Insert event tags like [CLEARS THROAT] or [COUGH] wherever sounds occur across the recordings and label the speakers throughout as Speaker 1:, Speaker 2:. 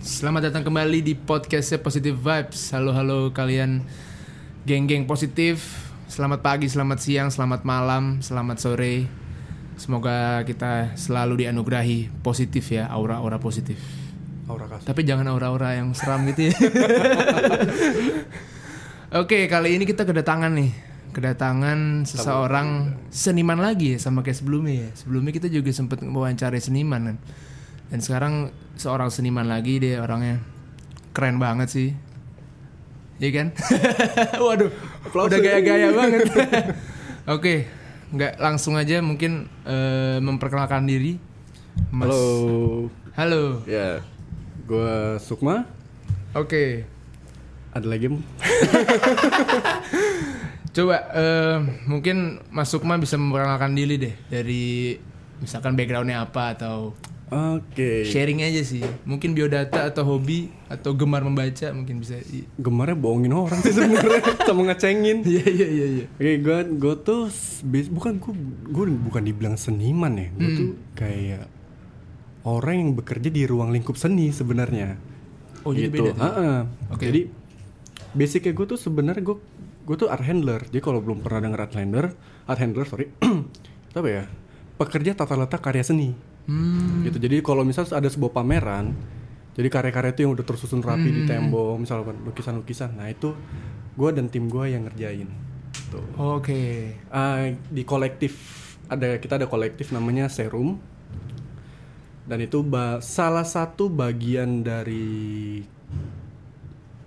Speaker 1: Selamat datang kembali di podcastnya Positive Vibes. Halo halo kalian geng-geng positif. Selamat pagi, selamat siang, selamat malam, selamat sore. Semoga kita selalu dianugerahi positif ya, aura-aura positif.
Speaker 2: Aura kasih.
Speaker 1: Tapi jangan aura-aura yang seram gitu ya. [LAUGHS] Oke, kali ini kita kedatangan nih. Kedatangan seseorang seniman lagi ya sama kayak sebelumnya ya. Sebelumnya kita juga sempat wawancara seniman kan. Dan sekarang seorang seniman lagi dia orangnya keren banget sih. Iya kan? [LAUGHS] Waduh, udah gaya-gaya banget. [LAUGHS] Oke, nggak langsung aja mungkin eh, memperkenalkan diri. Mas-
Speaker 2: Halo.
Speaker 1: Halo.
Speaker 2: Ya. Gua Sukma.
Speaker 1: Oke.
Speaker 2: Ada lagi? [LAUGHS]
Speaker 1: Coba eh, mungkin Mas Sukma bisa memperkenalkan diri deh dari misalkan backgroundnya apa atau
Speaker 2: Oke.
Speaker 1: sharing aja sih. Mungkin biodata atau hobi atau gemar membaca mungkin bisa.
Speaker 2: Gemarnya bohongin orang sih sebenarnya [LAUGHS] sama ngecengin. [LAUGHS]
Speaker 1: Iya iya iya iya.
Speaker 2: Oke, gua gua tuh bukan gua, gua bukan dibilang seniman ya. Gua tuh kayak orang yang bekerja di ruang lingkup seni sebenarnya.
Speaker 1: Oh jadi
Speaker 2: gitu.
Speaker 1: beda. tuh?
Speaker 2: Ha-ha.
Speaker 1: Oke.
Speaker 2: Jadi basicnya gue tuh sebenarnya gue gue tuh art handler. Jadi kalau belum pernah denger art handler, art handler sorry, [CLEARS THROAT] apa ya? Pekerja tata letak karya seni.
Speaker 1: Hmm.
Speaker 2: Gitu. Jadi kalau misalnya ada sebuah pameran, jadi karya-karya itu yang udah tersusun rapi
Speaker 1: Hmm.
Speaker 2: di tembok, misalkan lukisan-lukisan. Nah itu gue dan tim gue yang ngerjain. Tuh.
Speaker 1: Oke.
Speaker 2: Ah, di kolektif ada kita ada kolektif namanya Serum dan itu ba- salah satu bagian dari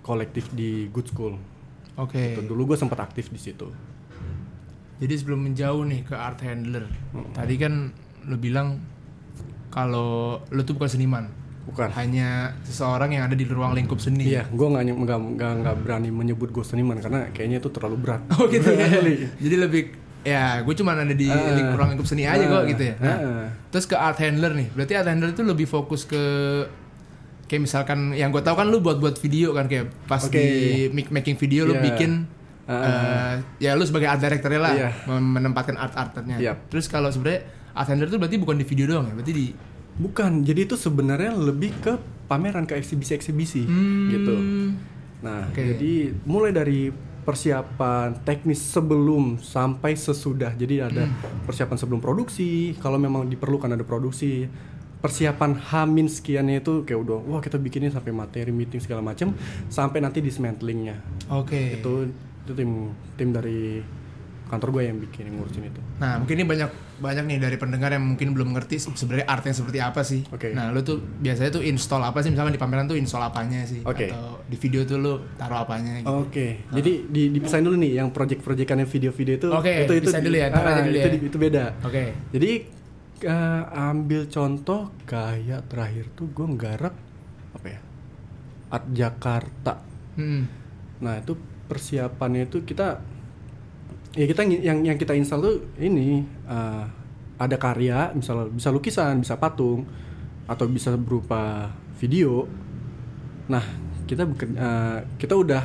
Speaker 2: kolektif di Good School.
Speaker 1: Oke.
Speaker 2: Tuh, Dulu gue sempat aktif di situ.
Speaker 1: Jadi sebelum menjauh nih ke art handler, tadi kan lu bilang kalau lu tuh bukan seniman,
Speaker 2: Bukan.
Speaker 1: hanya seseorang yang ada di ruang lingkup seni.
Speaker 2: Iya, gue nggak nggak nggak berani menyebut gue seniman karena kayaknya itu terlalu berat. [LAUGHS]
Speaker 1: Oh gitu ya. Jadi lebih ya gue cuma ada di link- ruang lingkup seni aja kok
Speaker 2: Ah.
Speaker 1: gitu ya. Nah,
Speaker 2: Ah.
Speaker 1: Terus ke art handler nih. Berarti art handler itu lebih fokus ke kayak misalkan yang gue tahu kan lu buat buat video kan kayak pas
Speaker 2: Oke.
Speaker 1: di making video lu
Speaker 2: Iya.
Speaker 1: bikin
Speaker 2: Ah.
Speaker 1: eh, ya lu sebagai art director lah
Speaker 2: Iya.
Speaker 1: mem- menempatkan art artnya.
Speaker 2: Yap.
Speaker 1: Terus kalau sebenarnya art handler itu berarti bukan di video doang ya, berarti di
Speaker 2: Bukan, jadi itu sebenarnya lebih ke pameran ke eksibisi-eksibisi gitu. Nah,
Speaker 1: Oke.
Speaker 2: jadi mulai dari persiapan teknis sebelum sampai sesudah. Jadi ada persiapan sebelum produksi, kalau memang diperlukan ada produksi. Persiapan hamin sekiannya itu kayak udah wah kita bikinnya sampai materi meeting segala macam sampai nanti dismantlingnya.
Speaker 1: Oke.
Speaker 2: Itu itu tim tim dari kantor gue yang bikin yang ngurusin itu.
Speaker 1: Nah, mungkin ini banyak banyak nih dari pendengar yang mungkin belum ngerti se- sebenarnya art yang seperti apa sih.
Speaker 2: Oke.
Speaker 1: Nah, lu tuh biasanya tuh install apa sih? Misalkan di pameran tuh install apanya sih?
Speaker 2: Oke.
Speaker 1: Atau di video tuh lu taruh apanya gitu.
Speaker 2: Oke, jadi di dipisahin dulu nih yang project-projectannya video-video itu
Speaker 1: Oke,
Speaker 2: itu itu
Speaker 1: dulu ya,
Speaker 2: ah,
Speaker 1: dulu
Speaker 2: itu,
Speaker 1: ya.
Speaker 2: itu beda.
Speaker 1: Oke.
Speaker 2: Jadi eh, ambil contoh kayak terakhir tuh gue nggarap apa ya? Art Jakarta.
Speaker 1: Hmm.
Speaker 2: Nah, itu persiapannya itu kita ya kita yang yang kita install tuh ini eh, ada karya, misal bisa lukisan, bisa patung atau bisa berupa video. Nah, kita beker- eh, kita udah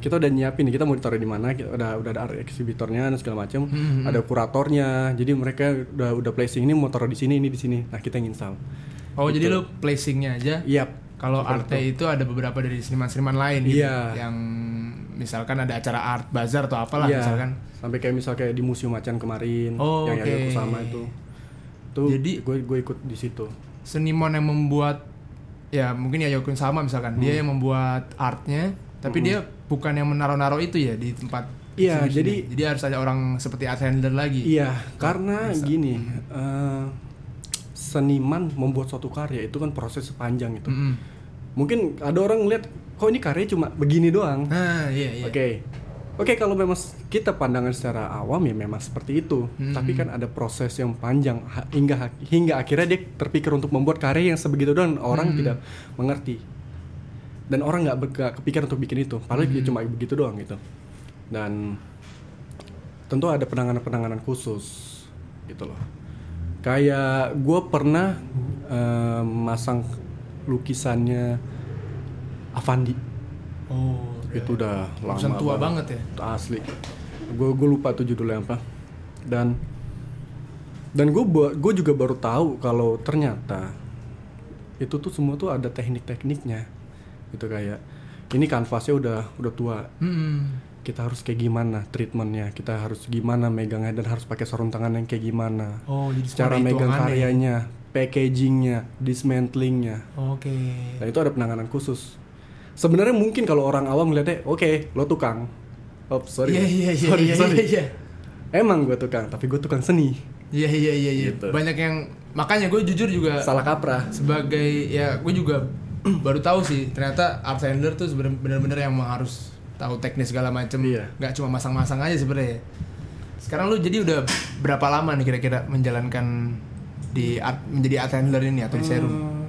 Speaker 2: kita udah nyiapin kita mau ditaruh di mana kita udah udah ada art exhibitornya dan segala macam
Speaker 1: Hmm,
Speaker 2: ada kuratornya jadi mereka udah udah placing ini mau taruh di sini ini di sini nah kita yang install
Speaker 1: Oh, jadi lu placingnya aja.
Speaker 2: Yap.
Speaker 1: Kalau
Speaker 2: Seperti
Speaker 1: artnya itu ada beberapa dari seniman-seniman lain gitu.
Speaker 2: Iya.
Speaker 1: Yang misalkan ada acara art bazar atau apalah
Speaker 2: Iya,
Speaker 1: misalkan.
Speaker 2: Sampai kayak misal kayak di museum macan kemarin
Speaker 1: Oh,
Speaker 2: yang
Speaker 1: oke.
Speaker 2: Yayo Kusama itu tuh
Speaker 1: Jadi-
Speaker 2: gue gue ikut di situ
Speaker 1: Seniman yang membuat ya mungkin ya Yokun sama misalkan dia
Speaker 2: Hmm.
Speaker 1: yang membuat artnya, tapi dia bukan yang menaruh-naruh itu ya di tempat
Speaker 2: Iya, jadi-
Speaker 1: jadi harus ada orang seperti art handler lagi.
Speaker 2: iya karena gini eh, seniman membuat suatu karya itu kan proses sepanjang itu
Speaker 1: Mm-mm.
Speaker 2: mungkin ada orang ngeliat kok ini karya cuma begini doang
Speaker 1: Nah, iya iya.
Speaker 2: Oke. Oke, kalau memang kita pandangan secara awam ya memang seperti itu.
Speaker 1: Hmm.
Speaker 2: Tapi kan ada proses yang panjang hingga hingga akhirnya dia terpikir untuk membuat karya yang sebegitu doang orang
Speaker 1: Hmm.
Speaker 2: tidak mengerti. Dan orang nggak kepikiran untuk bikin itu. Padahal
Speaker 1: Hmm.
Speaker 2: dia cuma begitu doang gitu. Dan tentu ada penanganan-penanganan khusus gitu loh. Kayak gue pernah eh, masang lukisannya Avandi
Speaker 1: Oh,
Speaker 2: itu udah lama
Speaker 1: tua banget. ya.
Speaker 2: asli. Gue gue lupa tuh judulnya apa. Dan dan gue gue juga baru tahu kalau ternyata itu tuh semua tuh ada teknik-tekniknya. Gitu kayak ini kanvasnya udah udah tua.
Speaker 1: Hmm.
Speaker 2: kita harus kayak gimana treatmentnya? Kita harus gimana megangnya dan harus pakai sarung tangan yang kayak gimana?
Speaker 1: Oh, jadi
Speaker 2: cara megang
Speaker 1: hitungannya.
Speaker 2: karyanya packagingnya dismantlingnya.
Speaker 1: Oke.
Speaker 2: nah itu ada penanganan khusus sebenarnya mungkin kalau orang awam ngeliatnya oke lo tukang. Oh sorry
Speaker 1: Iya iya iya
Speaker 2: sorry
Speaker 1: iya
Speaker 2: sorry.
Speaker 1: iya, iya.
Speaker 2: emang gue tukang tapi gue tukang seni.
Speaker 1: Iya iya iya iya.
Speaker 2: Gitu.
Speaker 1: Banyak yang makanya gue jujur juga
Speaker 2: salah kaprah.
Speaker 1: sebagai ya gue juga [CLEARS THROAT] baru tahu sih ternyata art handler tuh sebenarnya benar-benar yang harus tahu teknis segala macem.
Speaker 2: Iya.
Speaker 1: nggak cuma masang-masang aja sebenarnya. Sekarang lu jadi udah berapa lama nih kira-kira menjalankan di art, menjadi art handler ini atau di serum?
Speaker 2: Eh,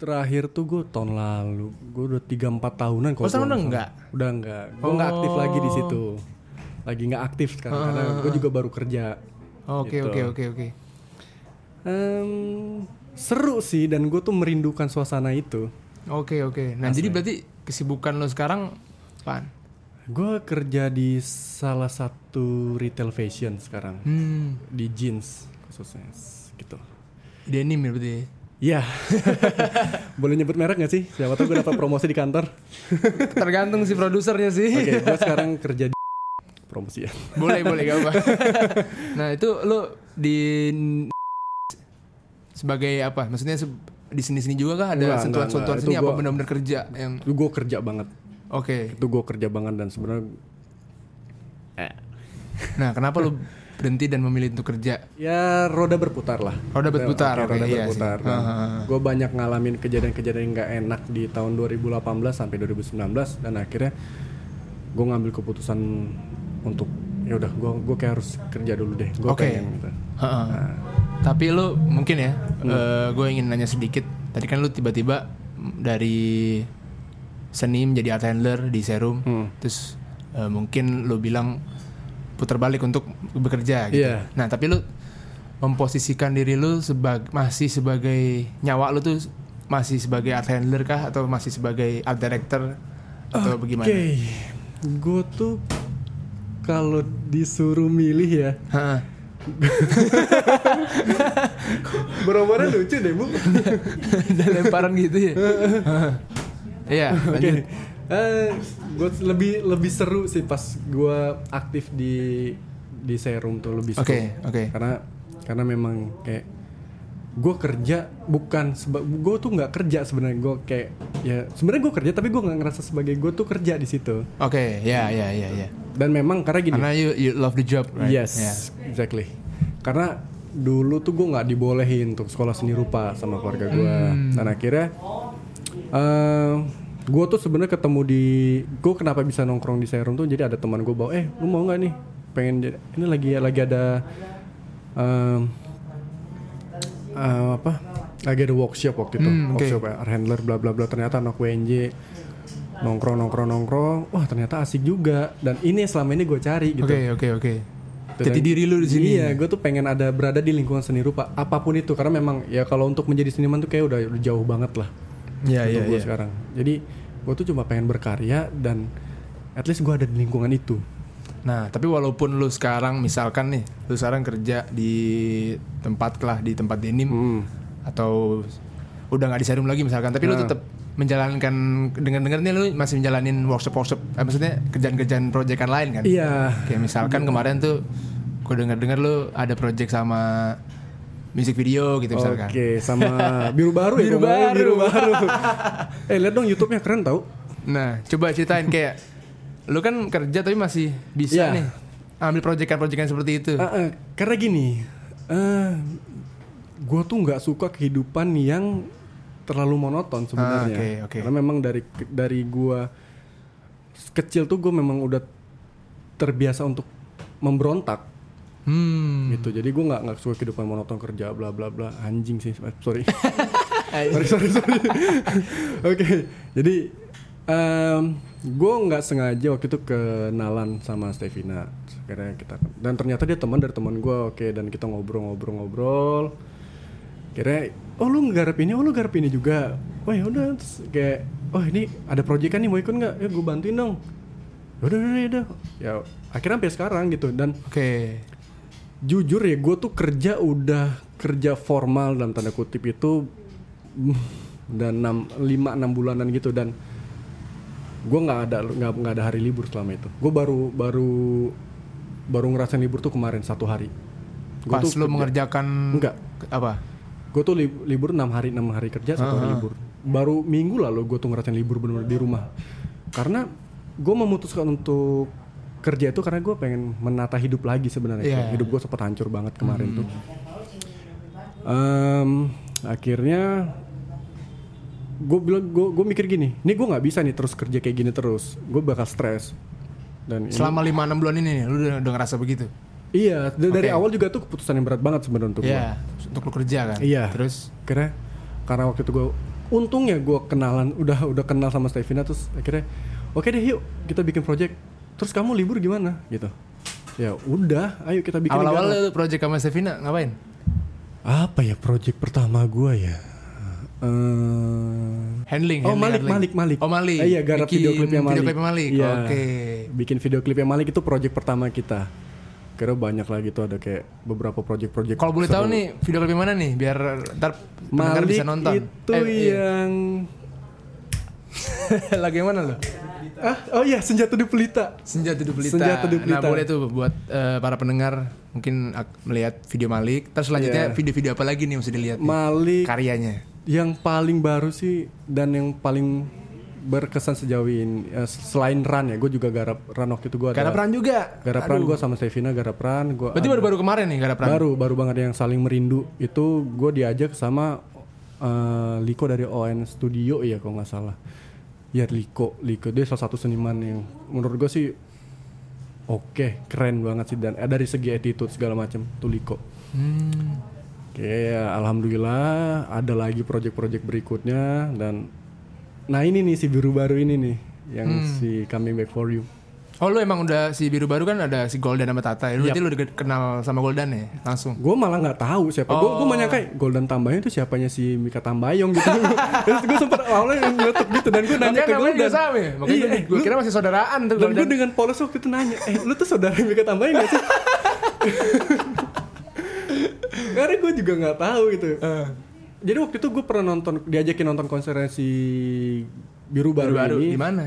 Speaker 2: terakhir tuh gue tahun lalu. Gue udah tiga empat tahunan kalau
Speaker 1: Oh, sekarang
Speaker 2: gua
Speaker 1: udah
Speaker 2: nggak
Speaker 1: enggak?
Speaker 2: udah enggak gue nggak aktif lagi di situ. Lagi nggak aktif sekarang karena gue juga baru kerja.
Speaker 1: Oke
Speaker 2: Gitu.
Speaker 1: oke oke oke.
Speaker 2: Seru sih dan gue tuh merindukan suasana itu.
Speaker 1: Oke oke. Nah jadi berarti kesibukan lo sekarang apaan?
Speaker 2: Gue kerja di salah satu retail fashion sekarang.
Speaker 1: Hmm.
Speaker 2: Di jeans khususnya gitu.
Speaker 1: Denim ya berarti ya?
Speaker 2: Iya, [LAUGHS] boleh nyebut merek gak sih? Siapa tahu gue dapat promosi di kantor. [LAUGHS]
Speaker 1: tergantung si produsernya sih
Speaker 2: Oke, gue [LAUGHS] sekarang kerja di promosi ya.
Speaker 1: boleh boleh gak apa nah itu lo di sebagai apa maksudnya se- di sini sini juga kah ada
Speaker 2: Enggak,
Speaker 1: sentuhan
Speaker 2: enggak,
Speaker 1: sentuhan
Speaker 2: enggak.
Speaker 1: sini apa benar-benar kerja yang
Speaker 2: Itu gue kerja banget.
Speaker 1: oke
Speaker 2: Itu gue kerja banget dan sebenarnya
Speaker 1: nah kenapa lo berhenti dan memilih untuk kerja
Speaker 2: ya roda berputar lah.
Speaker 1: Roda berputar, oke,
Speaker 2: roda
Speaker 1: iya
Speaker 2: berputar.
Speaker 1: sih. Ah.
Speaker 2: Gue banyak ngalamin kejadian-kejadian yang gak enak di tahun 2018 sampai 2019 dan akhirnya gue ngambil keputusan untuk ya udah gue gue kayak harus kerja dulu deh. Gue
Speaker 1: Oke.
Speaker 2: pengen gitu.
Speaker 1: Ha-ha. tapi lo mungkin ya gue ingin nanya sedikit tadi kan lo tiba-tiba dari seni menjadi art handler di serum
Speaker 2: Hmm.
Speaker 1: terus eh, mungkin lo bilang putar balik untuk bekerja gitu.
Speaker 2: Iya.
Speaker 1: Nah, tapi lu memposisikan diri lu sebagai masih sebagai nyawa lu tuh masih sebagai art handler kah atau masih sebagai art director atau bagaimana?
Speaker 2: Oke, gue tuh kalau disuruh milih ya, [LAUGHS] beromoran lucu deh bu. [LAUGHS]
Speaker 1: Dan lemparan gitu ya. [LAUGHS] Iya, lanjut.
Speaker 2: Gue lebih lebih seru sih pas gue aktif di di serum tuh lebih seru.
Speaker 1: Oke, oke.
Speaker 2: Karena karena memang kayak gue kerja bukan seba- gue tuh nggak kerja sebenarnya gue kayak ya sebenarnya gue kerja tapi gue nggak ngerasa sebagai gue tuh kerja di situ
Speaker 1: Oke, ya ya ya ya.
Speaker 2: dan memang karena gini
Speaker 1: Karena you, you love the job, right?
Speaker 2: Yes,
Speaker 1: Ya.
Speaker 2: exactly. Karena dulu tuh gue nggak dibolehin untuk sekolah seni rupa sama keluarga gue,
Speaker 1: Hmm.
Speaker 2: dan akhirnya gue tuh sebenarnya ketemu di gue kenapa bisa nongkrong di serum tuh jadi ada teman gue bawa eh lu mau nggak nih pengen jadi ini lagi lagi ada em, eh, apa lagi ada workshop waktu itu
Speaker 1: Hmm, oke.
Speaker 2: workshop ya, handler bla bla bla ternyata anak WNJ nongkrong nongkrong nongkrong wah ternyata asik juga dan ini selama ini gue cari gitu
Speaker 1: Oke, oke, oke.
Speaker 2: Gitu
Speaker 1: Jadi diri lu di sini.
Speaker 2: Iya, gue tuh pengen ada berada di lingkungan seni rupa apa pun itu karena memang ya kalau untuk menjadi seniman tuh kayak udah, udah jauh banget lah
Speaker 1: Iya,
Speaker 2: untuk
Speaker 1: iya,
Speaker 2: gue
Speaker 1: iya.
Speaker 2: sekarang. Jadi gue tuh cuma pengen berkarya dan at least gue ada di lingkungan itu.
Speaker 1: Nah, tapi walaupun lu sekarang misalkan nih, lu sekarang kerja di tempat lah di tempat denim
Speaker 2: Hmm.
Speaker 1: atau udah nggak di serum lagi misalkan, tapi lu
Speaker 2: Nah.
Speaker 1: tetap menjalankan dengar-dengar nih lu masih menjalanin workshop-workshop, eh, maksudnya kerjaan-kerjaan proyekan lain kan?
Speaker 2: Iya.
Speaker 1: Kayak misalkan kemarin tuh gue dengar-dengar lu ada project sama music video gitu misalkan.
Speaker 2: Oke, sama biru baru ya.
Speaker 1: Biru
Speaker 2: ngomongnya
Speaker 1: baru.
Speaker 2: Biru baru. eh lihat dong YouTube-nya keren tau.
Speaker 1: Nah, coba ceritain kayak lu kan kerja tapi masih bisa
Speaker 2: Iya.
Speaker 1: nih ambil proyekan-proyekan seperti itu.
Speaker 2: Ah, ah, karena gini, eh gue tuh nggak suka kehidupan yang terlalu monoton sebenarnya.
Speaker 1: Ah, oke, oke.
Speaker 2: Karena memang dari dari gue kecil tuh gue memang udah terbiasa untuk memberontak
Speaker 1: Hmm.
Speaker 2: Gitu. Jadi gue nggak nggak suka kehidupan monoton kerja bla bla bla anjing sih. [LAUGHS] Sorry. sorry sorry sorry. [LAUGHS] Oke, jadi gue nggak sengaja waktu itu kenalan sama Stevina. Akhirnya kita dan ternyata dia teman dari teman gue. Oke, dan kita ngobrol-ngobrol-ngobrol. Kira, oh lu nggarap ini, oh lu garap ini juga. Oh ya udah, kayak, oh ini ada proyek kan nih mau ikut nggak? Ya gue bantuin dong. Udah, udah, udah, udah. Ya akhirnya sampai sekarang gitu dan
Speaker 1: Oke.
Speaker 2: Jujur ya gue tuh kerja udah kerja formal dalam tanda kutip itu dan enam lima enam bulanan gitu dan gue nggak ada nggak nggak ada hari libur selama itu. Gue baru baru baru ngerasain libur tuh kemarin satu hari. Gua
Speaker 1: Pas
Speaker 2: tuh
Speaker 1: lu
Speaker 2: kerja-
Speaker 1: mengerjakan
Speaker 2: Enggak.
Speaker 1: apa?
Speaker 2: gue tuh li- libur enam hari enam hari kerja satu hari libur. Baru minggu lalu gue tuh ngerasain libur bener-bener di rumah. Karena gue memutuskan untuk kerja itu karena gue pengen menata hidup lagi sebenarnya.
Speaker 1: Iya.
Speaker 2: hidup gue sempat hancur banget kemarin tuh. Em, akhirnya gue bilang gue gue mikir gini ini gue nggak bisa nih terus kerja kayak gini terus. Gue bakal stres. Dan
Speaker 1: Selama 5 6 bulan ini nih lu udah, udah ngerasa begitu.
Speaker 2: iya da- dari awal juga tuh keputusan yang berat banget sebenarnya untuk gue
Speaker 1: Iya, untuk lu kerja kan.
Speaker 2: Iya.
Speaker 1: Terus?
Speaker 2: Akhirnya karena waktu itu gue untungnya gue kenalan udah udah kenal sama Stevina terus akhirnya oke deh yuk kita bikin project terus kamu libur gimana gitu ya udah ayo kita bikin
Speaker 1: awal-awal project sama Stevina ngapain?
Speaker 2: apa ya project pertama gue ya Eh,
Speaker 1: Handling.
Speaker 2: oh
Speaker 1: handling,
Speaker 2: Malik
Speaker 1: handling.
Speaker 2: Malik Malik
Speaker 1: Oh Malik.
Speaker 2: Eh, iya garap
Speaker 1: Bikin
Speaker 2: video klipnya Malik
Speaker 1: Video klipnya Malik.
Speaker 2: Iya.
Speaker 1: Oke.
Speaker 2: bikin video klipnya Malik itu project pertama kita kira banyak lagi tuh ada kayak beberapa project-project
Speaker 1: Kalau boleh tahu nih video klipnya mana nih biar ntar
Speaker 2: Malik
Speaker 1: bisa nonton.
Speaker 2: itu
Speaker 1: Eh, iya.
Speaker 2: yang [LAUGHS]
Speaker 1: Lagu yang mana lo?
Speaker 2: Ah oh iya senjata di pelita
Speaker 1: Senjata di Pelita.
Speaker 2: Senjata di Pelita.
Speaker 1: Nah boleh tuh buat eh, para pendengar mungkin melihat video Malik. Terus selanjutnya
Speaker 2: Iya.
Speaker 1: video-video apa lagi nih yang mesti dilihat? nih?
Speaker 2: Malik
Speaker 1: Karyanya.
Speaker 2: yang paling baru sih dan yang paling berkesan sejauh ini eh, selain Ran ya gue juga garap Ran waktu itu gue
Speaker 1: Garap peran juga.
Speaker 2: garap Ran gue sama Stevina garap Ran gue
Speaker 1: Berarti baru-baru kemarin nih garap peran.
Speaker 2: baru baru banget yang saling merindu itu gue diajak sama eh, Liko dari ON Studio ya kalau nggak salah ya Liko Liko dia salah satu seniman yang menurut gue sih oke keren banget sih dan eh, dari segi attitude segala macam tuh Liko
Speaker 1: Hmm.
Speaker 2: Oke, ya, alhamdulillah ada lagi project-project berikutnya dan nah ini nih si biru baru ini nih yang si Coming Back for You.
Speaker 1: Oh lu emang udah si biru baru kan ada si Golden sama Tata ya? Lu
Speaker 2: Yap.
Speaker 1: berarti lu udah kenal sama Golden ya? Langsung?
Speaker 2: Gue malah nggak tahu siapa. Gue gue menyangka Golden Tambayong itu siapanya si Mika Tambayong gitu. [LAUGHS] Terus gue sempat awalnya ngeletuk gitu dan gue nanya
Speaker 1: Makanya
Speaker 2: ke Golden.
Speaker 1: sama ya? Makanya
Speaker 2: Iya,
Speaker 1: gue,
Speaker 2: eh,
Speaker 1: kira masih saudaraan tuh
Speaker 2: dan gue dengan polos waktu itu nanya, eh lu tuh saudara Mika Tambayong gak sih? [LAUGHS] Karena gue juga nggak tahu gitu.
Speaker 1: Eh,
Speaker 2: Jadi waktu itu gue pernah nonton diajakin nonton konser si biru baru,
Speaker 1: baru
Speaker 2: ini
Speaker 1: di mana?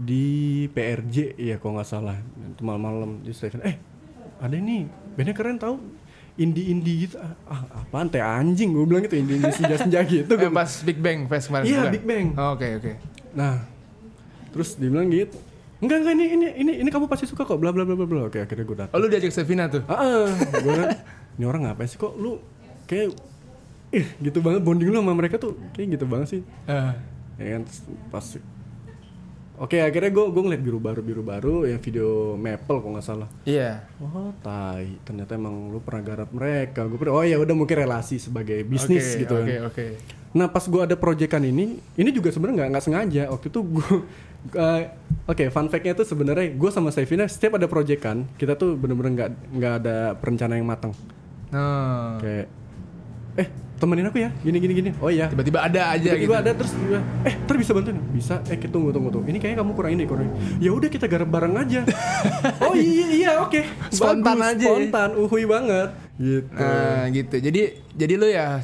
Speaker 2: Di PRJ ya kalau nggak salah. Itu malam-malam di Stephen eh ada nih bandnya keren tau. Indie indie gitu. Ah ah, apaan teh anjing gue bilang gitu indie indie senja senja [LAUGHS] gitu.
Speaker 1: Eh,
Speaker 2: gua-
Speaker 1: pas Big Bang Fest kemarin
Speaker 2: Iya? Big Bang.
Speaker 1: Oh, Oke oke.
Speaker 2: nah terus dia bilang gitu. Enggak enggak ini ini ini ini kamu pasti suka kok bla bla bla bla bla. Oke akhirnya gue datang.
Speaker 1: Oh lu diajak Stevina tuh?
Speaker 2: ah ah. gue bilang, ini orang ngapain sih kok? Lu kayak ih gitu banget bonding lu sama mereka tuh. Kayak gitu banget sih.
Speaker 1: Eh,
Speaker 2: ya kan pas oke akhirnya gue gue ngeliat biru baru biru baru yang video Maple kok nggak salah.
Speaker 1: Iya.
Speaker 2: oh tai. Ternyata emang lu pernah garap mereka. Gue pikir oh ya udah mungkin relasi sebagai bisnis
Speaker 1: Oke,
Speaker 2: gitu
Speaker 1: Oke
Speaker 2: kan.
Speaker 1: oke.
Speaker 2: nah pas gue ada proyekan ini ini juga sebenarnya nggak nggak sengaja. Waktu itu gue [LAUGHS] oke fun fact-nya tuh sebenarnya gue sama Sevina setiap ada proyekan kita tuh bener-bener nggak nggak ada perencanaan yang matang
Speaker 1: Nah,
Speaker 2: kayak eh temenin aku ya. Gini gini gini. Oh iya.
Speaker 1: Tiba-tiba ada aja gitu.
Speaker 2: tiba-tiba ada terus tiba, eh ntar bisa bantuin? Bisa. Eh kita tunggu tunggu tunggu. Ini kayaknya kamu kurang ini kurang ini. ya udah kita garap bareng aja. [LAUGHS] Oh iya iya oke.
Speaker 1: Spontan
Speaker 2: Bagus,
Speaker 1: aja.
Speaker 2: spontan. Uhui banget. Gitu.
Speaker 1: Nah gitu. Jadi jadi lu ya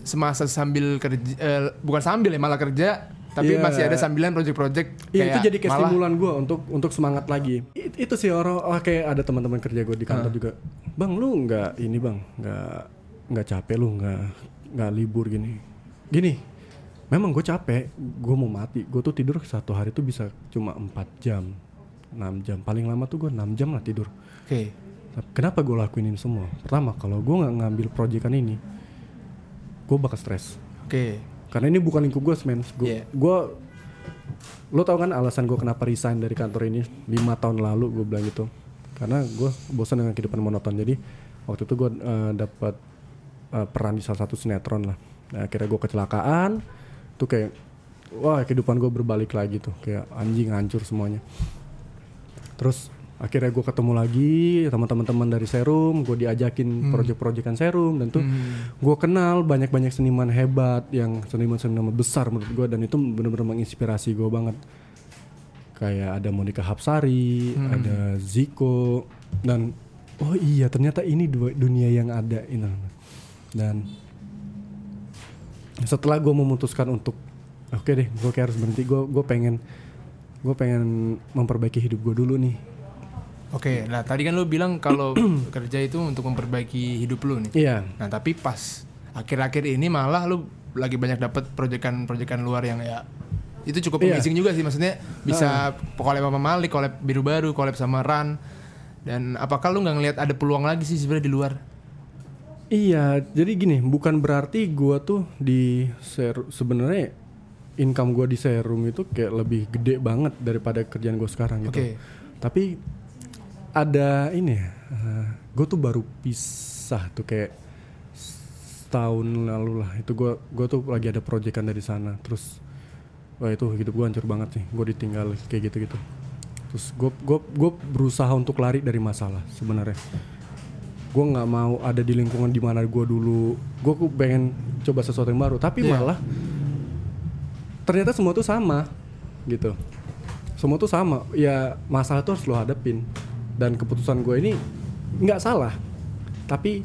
Speaker 1: semasa sambil kerja eh, bukan sambil ya malah kerja tapi
Speaker 2: Iya.
Speaker 1: masih ada sambilan project-project
Speaker 2: Iya itu jadi kayak
Speaker 1: malah-
Speaker 2: stimulan gue untuk untuk semangat lagi. It- itu sih orang oh, kayak ada teman-teman kerja gue di kantor juga. Bang lu nggak ini bang? Nggak nggak capek lu nggak nggak libur gini. Gini, memang gue capek. Gue mau mati. Gue tuh tidur satu hari tuh bisa cuma 4 jam, 6 jam. Paling lama tuh gue 6 jam lah tidur.
Speaker 1: Oke.
Speaker 2: Tapi Kenapa gue lakuin ini semua? Pertama kalau gue nggak ngambil proyekan ini, gue bakal stres.
Speaker 1: Oke.
Speaker 2: Karena ini bukan lingkup gue, men. Gue,
Speaker 1: Iya.
Speaker 2: gua- lo tau kan alasan gue kenapa resign dari kantor ini lima tahun lalu gue bilang gitu. Karena gue bosan dengan kehidupan monoton. Jadi waktu itu gue dapat eh, peran di salah satu sinetron lah. Nah, akhirnya gue kecelakaan. Tuh kayak wah kehidupan gue berbalik lagi tuh. Kayak anjing hancur semuanya. Terus akhirnya gue ketemu lagi sama teman-teman dari Serum, gue diajakin project-projectan Serum dan tuh gue kenal banyak-banyak seniman hebat yang seniman-seniman besar menurut gue dan itu benar-benar menginspirasi gue banget. Kayak ada Monica Hapsari, ada Ziko dan oh iya ternyata ini dua dunia yang ada ini dan setelah gue memutuskan untuk oke deh gue kayak harus berhenti gue gue pengen gue pengen memperbaiki hidup gue dulu nih
Speaker 1: Oke, nah tadi kan lu bilang kalau [CLEARS THROAT] kerja itu untuk memperbaiki hidup lu nih.
Speaker 2: iya
Speaker 1: Nah tapi pas akhir-akhir ini malah lu lagi banyak dapat proyekan-proyekan luar yang ya itu cukup
Speaker 2: Iya.
Speaker 1: amazing juga sih maksudnya bisa collab sama Malik, collab biru baru, collab sama Ran dan apakah lu nggak ngelihat ada peluang lagi sih sebenarnya di luar?
Speaker 2: Iya, jadi gini, bukan berarti gua tuh di sebenarnya income gua di serum itu kayak lebih gede banget daripada kerjaan gue sekarang gitu.
Speaker 1: Oke.
Speaker 2: Tapi ada ini ya, gue tuh baru pisah tuh kayak setahun lalu lah. Itu gua gua tuh lagi ada proyekan dari sana. Terus wah itu hidup gua hancur banget sih. Gue ditinggal kayak gitu-gitu. Terus gue gue gue berusaha untuk lari dari masalah sebenarnya gue nggak mau ada di lingkungan di mana gue dulu gue pengen coba sesuatu yang baru. Tapi
Speaker 1: Iya.
Speaker 2: malah ternyata semua tuh sama gitu. Semua tuh sama. Ya masalah tuh harus lo hadapin dan keputusan gue ini nggak salah. Tapi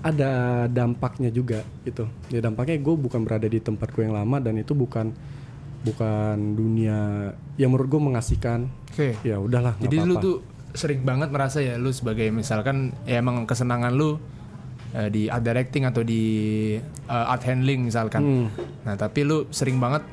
Speaker 2: ada dampaknya juga gitu. Ya dampaknya gue bukan berada di tempat gue yang lama dan itu bukan bukan dunia yang menurut gue mengasihkan.
Speaker 1: Oke.
Speaker 2: ya udahlah
Speaker 1: Jadi lu
Speaker 2: apa-apa.
Speaker 1: tuh sering banget merasa ya lu sebagai misalkan ya emang kesenangan lu eh, di art directing atau di eh, art handling misalkan.
Speaker 2: Hmm.
Speaker 1: Nah, tapi lu sering banget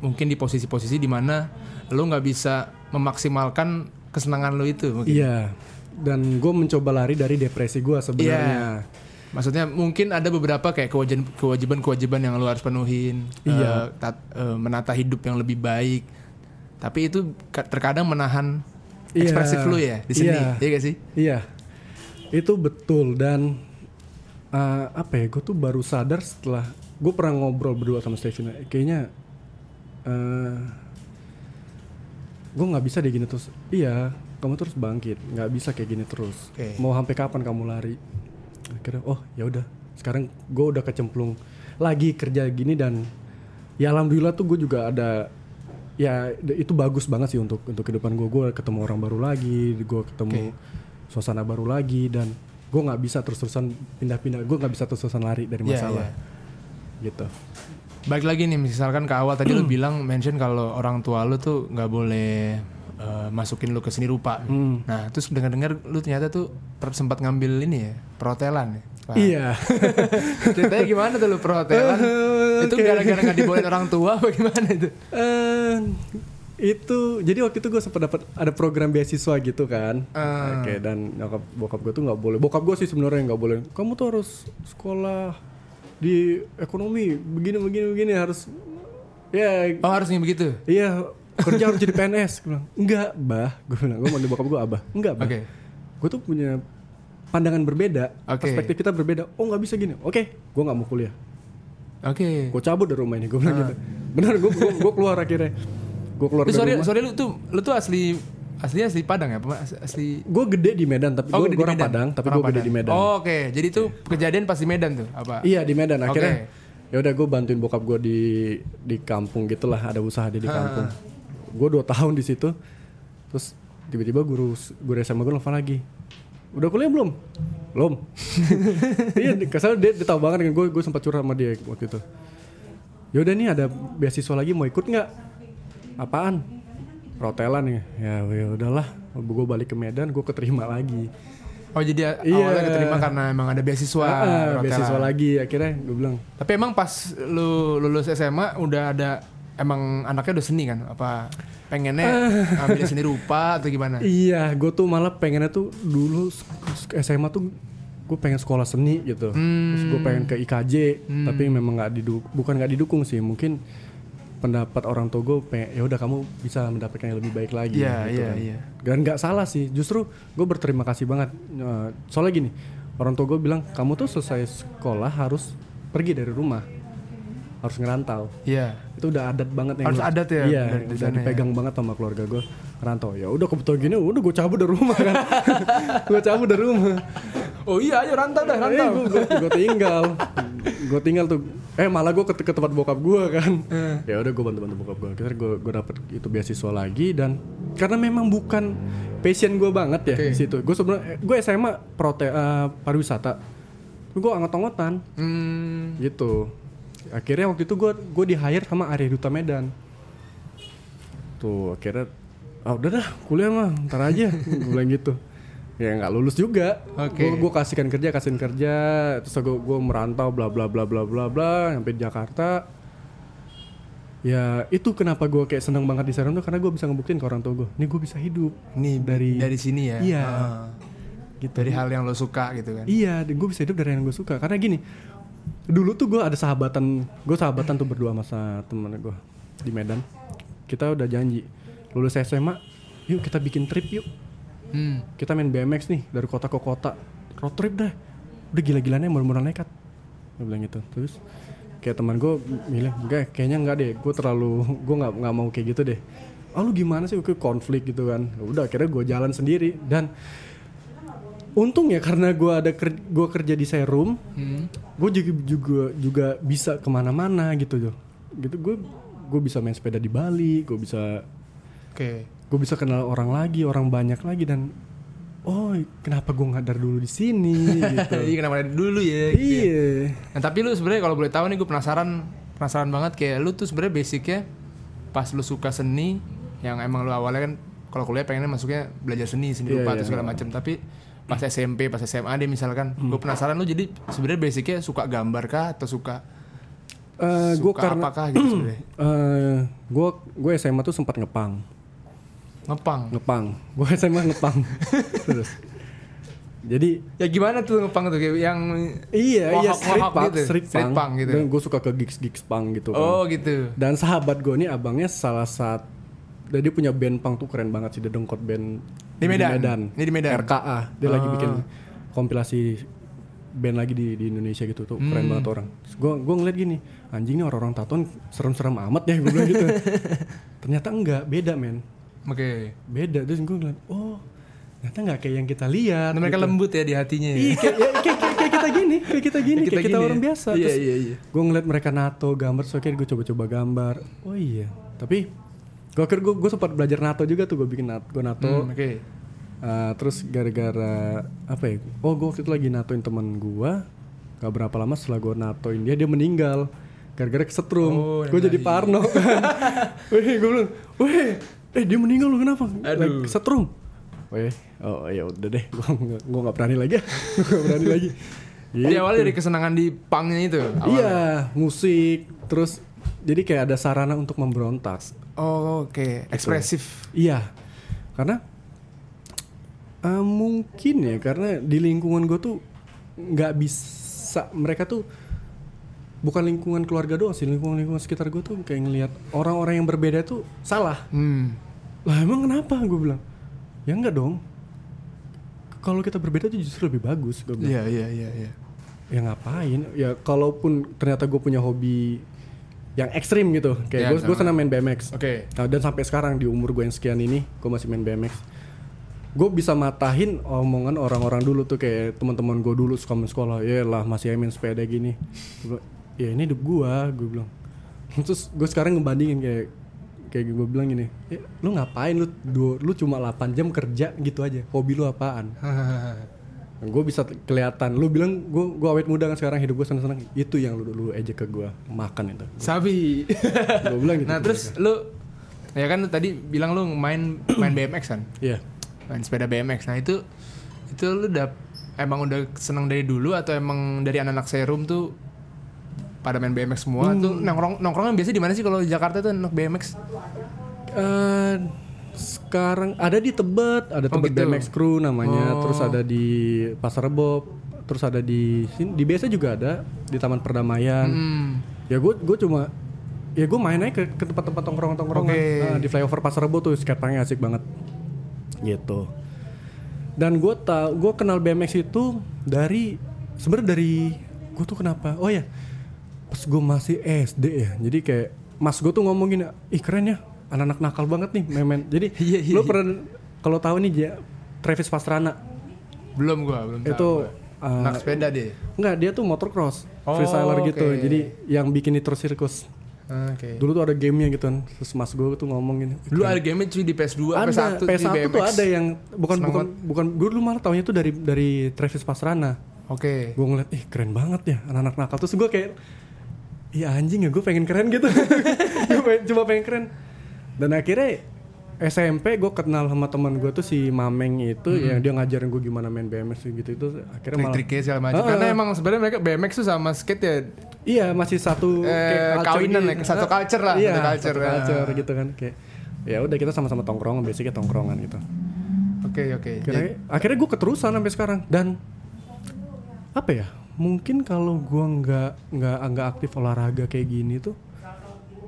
Speaker 1: mungkin di posisi-posisi di mana lu nggak bisa memaksimalkan kesenangan lu itu mungkin.
Speaker 2: Iya. Dan gue mencoba lari dari depresi gue sebenarnya.
Speaker 1: Maksudnya mungkin ada beberapa kayak kewajiban kewajiban-kewajiban yang lu harus penuhin,
Speaker 2: Iya.
Speaker 1: eh, tat- eh, menata hidup yang lebih baik. Tapi itu ka- terkadang menahan
Speaker 2: Iya.
Speaker 1: ekspresif lu ya di sini,
Speaker 2: Iya.
Speaker 1: iya gak sih?
Speaker 2: Iya. Itu betul dan eh, apa ya? Gue tuh baru sadar setelah gue pernah ngobrol berdua sama Stevina. Kayaknya eh gue nggak bisa deh gini terus. Iya, kamu terus bangkit. Nggak bisa kayak gini terus.
Speaker 1: Oke.
Speaker 2: Mau sampai kapan kamu lari? Akhirnya, oh ya udah. Sekarang gue udah kecemplung lagi kerja gini dan ya alhamdulillah tuh gue juga ada ya itu bagus banget sih untuk untuk kehidupan gue gue ketemu orang baru lagi gue ketemu suasana baru lagi dan gue nggak bisa terus terusan pindah-pindah gue nggak bisa terus terusan lari dari
Speaker 1: Iya,
Speaker 2: masalah
Speaker 1: iya.
Speaker 2: gitu
Speaker 1: Balik lagi nih misalkan ke awal tadi lu bilang mention kalau orang tua lu tuh nggak boleh eh, masukin lu ke seni rupa.
Speaker 2: Hmm.
Speaker 1: Nah, terus dengar-dengar lu ternyata tuh sempat ngambil ini ya, perhotelan ya. Wah.
Speaker 2: iya [LAUGHS]
Speaker 1: Ceritanya gimana tuh lu perhotelan? [LAUGHS] itu gara-gara nggak dibolehin orang tua apa gimana itu?
Speaker 2: Eh, itu jadi waktu itu gue sempat dapat ada program beasiswa gitu kan
Speaker 1: Ah.
Speaker 2: oke dan nyokap bokap gue tuh nggak boleh bokap gue sih sebenarnya nggak boleh kamu tuh harus sekolah di ekonomi begini begini begini harus ya
Speaker 1: Oh, harusnya begitu.
Speaker 2: Iya, kerja harus jadi PNS. Gue bilang, enggak, bah. Gue bilang, gue manggil bokap gue abah. Enggak, bah.
Speaker 1: Oke.
Speaker 2: Gue tuh punya pandangan berbeda,
Speaker 1: Oke.
Speaker 2: perspektif kita berbeda. Oh nggak bisa gini. Oke, gue nggak mau kuliah.
Speaker 1: Oke.
Speaker 2: Gue cabut dari rumah ini. Gue bilang gitu. Benar, gue gue keluar akhirnya. Gue keluar
Speaker 1: Tapi
Speaker 2: dari
Speaker 1: sorry,
Speaker 2: rumah.
Speaker 1: sorry lu tuh lu tuh asli aslinya asli Padang ya? Asli
Speaker 2: Gue gede di Medan, tapi
Speaker 1: Oh,
Speaker 2: gue orang
Speaker 1: Medan.
Speaker 2: Padang, tapi gue gede di Medan.
Speaker 1: Oh, oke. Jadi itu kejadian pas di Medan tuh apa?
Speaker 2: Iya di Medan. Akhirnya
Speaker 1: Oke.
Speaker 2: ya udah gue bantuin bokap gue di di kampung gitulah. Ada usaha dia di kampung. Gue dua tahun di situ. Terus tiba-tiba guru guru SMA gue nelfon lagi. Udah kuliah belum? Belum. [LAUGHS] iya, kesal dia, dia tahu banget dengan gue. Gue sempat curhat sama dia waktu itu. Ya udah nih ada beasiswa lagi mau ikut nggak? Apaan? Perhotelan nih. Ya ya udahlah. Gue balik ke Medan, gue keterima lagi.
Speaker 1: Oh, jadi
Speaker 2: Iya.
Speaker 1: awalnya keterima karena emang ada beasiswa.
Speaker 2: Ah,
Speaker 1: perhotelan.
Speaker 2: beasiswa lagi akhirnya gue bilang
Speaker 1: Tapi emang pas lu lulus SMA udah ada emang anaknya udah seni kan? Apa pengennya [LAUGHS] ambil seni rupa atau gimana?
Speaker 2: Iya, gue tuh malah pengennya tuh dulu SMA tuh gue pengen sekolah seni gitu. Terus gue pengen ke IKJ, tapi memang nggak diduk, bukan nggak didukung sih. Mungkin pendapat orang tua gue pengen ya udah kamu bisa mendapatkan yang lebih baik lagi.
Speaker 1: Iya,
Speaker 2: gitu
Speaker 1: iya,
Speaker 2: kan.
Speaker 1: iya.
Speaker 2: Dan nggak salah sih. Justru gue berterima kasih banget. Eh, Soalnya gini, orang tua gue bilang kamu tuh selesai sekolah harus pergi dari rumah, harus ngerantau.
Speaker 1: Iya.
Speaker 2: itu udah adat banget yang
Speaker 1: Harus
Speaker 2: gua-
Speaker 1: adat ya,
Speaker 2: iya
Speaker 1: dari- dari
Speaker 2: udah
Speaker 1: sana
Speaker 2: dipegang banget sama keluarga gue rantau ya udah kebetulan gini udah gue cabut dari rumah kan. [LAUGHS] Gue cabut dari rumah.
Speaker 1: Oh iya, ayo rantau dah, rantau.
Speaker 2: gue gue tinggal. [LAUGHS] Gue tinggal tuh. Eh malah gue ke, ke tempat bokap gue kan.
Speaker 1: Eh.
Speaker 2: ya udah gue bantu bantu bokap gue akhirnya gue gue dapet itu beasiswa lagi dan karena memang bukan passion gue banget ya
Speaker 1: Oke.
Speaker 2: di situ. Gue sebenarnya gue SMA prote eh, pariwisata. Gue anggot-anggotan
Speaker 1: Hmm,
Speaker 2: gitu akhirnya waktu itu gue gue di hire sama Arya Duta Medan tuh akhirnya ah udah dah kuliah mah ntar aja [LAUGHS] gue bilang gitu ya nggak lulus juga
Speaker 1: Oke.
Speaker 2: gue gue kasihkan kerja kasihin kerja terus gue gue merantau bla bla bla bla bla bla sampai di Jakarta ya itu kenapa gue kayak seneng banget di Serang tuh karena gue bisa ngebuktiin ke orang tua gue nih gue bisa hidup
Speaker 1: Nih
Speaker 2: dari
Speaker 1: dari sini ya.
Speaker 2: Iya.
Speaker 1: Ah.
Speaker 2: gitu
Speaker 1: Dari hal yang lo suka gitu kan.
Speaker 2: Iya, gue bisa hidup dari yang gue suka. Karena gini, dulu tuh gue ada sahabatan, gue sahabatan tuh berdua sama temen gue di Medan. Kita udah janji, lulus SMA, yuk kita bikin trip yuk.
Speaker 1: Hmm.
Speaker 2: Kita main BMX nih dari kota ke kota, road trip dah. Udah gila-gilaannya murah-murah nekat. Gue bilang gitu. Terus kayak teman gue milih, enggak, kayaknya enggak deh. Gue terlalu, gue nggak nggak mau kayak gitu deh. Ah lu gimana sih? Gue konflik gitu kan. Udah akhirnya gue jalan sendiri dan untung ya karena gue ada ker gue kerja di serum
Speaker 1: Hmm.
Speaker 2: gue juga juga juga bisa ke mana-mana gitu jo gitu gue gue bisa main sepeda di Bali gue bisa
Speaker 1: Oke.
Speaker 2: gue bisa kenal orang lagi orang banyak lagi dan oh kenapa gue nggak dari dulu di sini gitu [LAUGHS]
Speaker 1: Iya kenapa dari dulu ya. gitu ya.
Speaker 2: iya
Speaker 1: Nah, tapi lu sebenarnya kalau boleh tahu nih gue penasaran penasaran banget kayak lu tuh sebenarnya basicnya pas lu suka seni yang emang lu awalnya kan kalau kuliah pengennya masuknya belajar seni seni
Speaker 2: Iya,
Speaker 1: rupa
Speaker 2: iya.
Speaker 1: atau segala macam tapi pas SMP pas SMA deh misalkan.
Speaker 2: Hmm.
Speaker 1: gue penasaran lu jadi sebenarnya basicnya suka gambar kah atau suka
Speaker 2: Eh, gue
Speaker 1: suka
Speaker 2: karena
Speaker 1: apakah gitu sebenarnya?
Speaker 2: Gue gue SMA tuh sempat ngepang.
Speaker 1: Ngepang?
Speaker 2: Ngepang. Gue SMA ngepang. [LAUGHS] Terus. Jadi
Speaker 1: ya gimana tuh ngepang tuh? Kayak yang
Speaker 2: iya iya street
Speaker 1: wahab
Speaker 2: punk
Speaker 1: gitu?
Speaker 2: street
Speaker 1: Street
Speaker 2: punk,
Speaker 1: punk gitu.
Speaker 2: dan gue suka ke gigs gigs punk gitu kan.
Speaker 1: oh gitu.
Speaker 2: Dan sahabat gue nih abangnya salah satu dan dia punya band punk tuh keren banget sih, The Dongkot Band
Speaker 1: Di Medan? Ini di Medan?
Speaker 2: RKA. Dia lagi
Speaker 1: Oh.
Speaker 2: bikin kompilasi band lagi di, di Indonesia gitu tuh,
Speaker 1: Hmm.
Speaker 2: keren banget orang. Gue gue ngeliat gini, anjing nih orang-orang tatoan serem-serem amat ya gue bilang gitu. [LAUGHS] Ternyata enggak, beda men.
Speaker 1: oke
Speaker 2: Beda terus gue ngeliat, oh ternyata nggak kayak yang kita lihat.
Speaker 1: Nah, mereka
Speaker 2: gitu.
Speaker 1: lembut ya di hatinya ya.
Speaker 2: Iya, kayak, ya, kayak, kayak, kayak kita gini, kayak kita gini,
Speaker 1: Kayak
Speaker 2: kayak kita,
Speaker 1: gini
Speaker 2: orang
Speaker 1: ya.
Speaker 2: biasa.
Speaker 1: Iya,
Speaker 2: Terus
Speaker 1: iya, iya.
Speaker 2: gue ngeliat mereka nato gambar, so akhirnya gue coba-coba gambar. Oh iya, tapi gue akhir gue gue sempat belajar nato juga tuh, gue bikin nato, gue nato.
Speaker 1: Hmm, oke
Speaker 2: Uh, terus gara-gara apa ya? Oh gue waktu itu lagi natoin temen gue. Gak berapa lama setelah gue natoin dia, dia meninggal. Gara-gara kesetrum.
Speaker 1: Oh,
Speaker 2: gue jadi parno. [LAUGHS] Weh, gue bilang, weh, eh dia meninggal loh kenapa?
Speaker 1: Aduh.
Speaker 2: Kesetrum. Weh, oh ya udah deh, gue gue nggak berani lagi, [LAUGHS] gue nggak berani lagi.
Speaker 1: Jadi
Speaker 2: Gitu.
Speaker 1: awalnya dari kesenangan di pangnya itu. awalnya.
Speaker 2: Iya, musik, terus jadi kayak ada sarana untuk memberontak.
Speaker 1: Oh, oke, ekspresif.
Speaker 2: Iya, karena eh, mungkin ya karena di lingkungan gue tuh nggak bisa mereka tuh bukan lingkungan keluarga doang sih lingkungan lingkungan sekitar gue tuh kayak ngelihat orang-orang yang berbeda tuh salah.
Speaker 1: Hmm.
Speaker 2: Lah emang kenapa gue bilang? Ya enggak dong. Kalau kita berbeda tuh justru lebih bagus gue bilang.
Speaker 1: Iya, iya, iya, iya.
Speaker 2: Ya ngapain? Ya kalaupun ternyata gue punya hobi yang ekstrim gitu.
Speaker 1: Ya,
Speaker 2: Kayak gue gue
Speaker 1: sama.
Speaker 2: senang main BMX.
Speaker 1: Oke.
Speaker 2: Nah, dan sampai sekarang di umur gue yang sekian ini, gue masih main BMX. Gue bisa matahin omongan orang-orang dulu tuh kayak teman-teman gue dulu suka main sekolah, ya lah masih main sepeda gini. Gua bilang, ya ini hidup gue, gue bilang. Terus gue sekarang ngebandingin kayak kayak gue bilang gini, ya, lu ngapain lu du- lu cuma 8 jam kerja gitu aja, hobi lu apaan? [LAUGHS] gue bisa kelihatan, lu bilang gue gue awet muda kan sekarang hidup gue seneng-seneng, itu yang lu dulu ejek ke gue makan itu.
Speaker 1: Sabi.
Speaker 2: gue bilang gitu.
Speaker 1: nah, terus lu ya kan lu tadi bilang lu main main BMX kan?
Speaker 2: Iya.
Speaker 1: Main sepeda BMX. Nah, itu itu lu udah emang udah seneng dari dulu atau emang dari anak-anak serum tuh pada main BMX semua tuh nongkrong nongkrongnya biasa di mana sih kalau di Jakarta tuh anak BMX?
Speaker 2: Eh, sekarang ada di Tebet, ada
Speaker 1: Oh,
Speaker 2: Tebet
Speaker 1: gitu.
Speaker 2: BMX Crew namanya,
Speaker 1: Oh.
Speaker 2: terus ada di Pasar Rebo, terus ada di sini di BSD juga ada di Taman Perdamaian.
Speaker 1: Hmm.
Speaker 2: Ya gue gue cuma ya gue main aja ke, ke tempat-tempat tongkrong-tongkrongan.
Speaker 1: Oke.
Speaker 2: Nah, di flyover Pasar Rebo tuh skateparknya asik banget. Gitu. Dan gue tau gue kenal BMX itu dari sebenarnya dari gue tuh kenapa? Oh ya, pas gue masih SD ya. Jadi kayak mas gue tuh ngomongin, ih keren ya, anak-anak nakal banget nih, memen. Jadi [LAUGHS]
Speaker 1: Iya, iya,
Speaker 2: lo
Speaker 1: iya.
Speaker 2: pernah kalau tahu nih ja, Travis Pastrana
Speaker 1: Belum gua, belum tahu.
Speaker 2: itu
Speaker 1: gua.
Speaker 2: uh,
Speaker 1: anak sepeda deh.
Speaker 2: enggak dia tuh motocross,
Speaker 1: Oh,
Speaker 2: freestyler gitu.
Speaker 1: oke.
Speaker 2: Jadi yang bikin Nitro Circus.
Speaker 1: Oke.
Speaker 2: Dulu tuh ada gamenya gitu kan. Terus mas gue tuh ngomongin.
Speaker 1: Dulu ada game cuy di PS2,
Speaker 2: ada
Speaker 1: PS1,
Speaker 2: PS1
Speaker 1: di
Speaker 2: tuh ada yang bukan bukan bukan gue dulu malah tahunya tuh dari dari Travis Pastrana.
Speaker 1: Oke.
Speaker 2: Gue ngeliat, ih keren banget ya anak-anak nakal. Terus gue kayak iya anjing ya gue pengen keren gitu [LAUGHS] gue pengen, cuma pengen keren dan akhirnya SMP gue kenal sama teman gue tuh si Mameng itu
Speaker 1: Hmm.
Speaker 2: yang dia ngajarin gue gimana main BMX gitu itu akhirnya malah
Speaker 1: Trik-triknya segala macam.
Speaker 2: Ah,
Speaker 1: Karena emang sebenarnya mereka BMX tuh sama skate ya
Speaker 2: iya masih satu
Speaker 1: Eh, kawinan
Speaker 2: gitu.
Speaker 1: ya, satu culture lah,
Speaker 2: iya,
Speaker 1: satu culture.
Speaker 2: satu culture
Speaker 1: Ah.
Speaker 2: gitu kan kayak ya udah kita sama-sama tongkrongan basicnya tongkrongan gitu
Speaker 1: Oke oke.
Speaker 2: akhirnya, akhirnya gue keterusan sampai sekarang dan apa ya mungkin kalau gue nggak nggak nggak aktif olahraga kayak gini tuh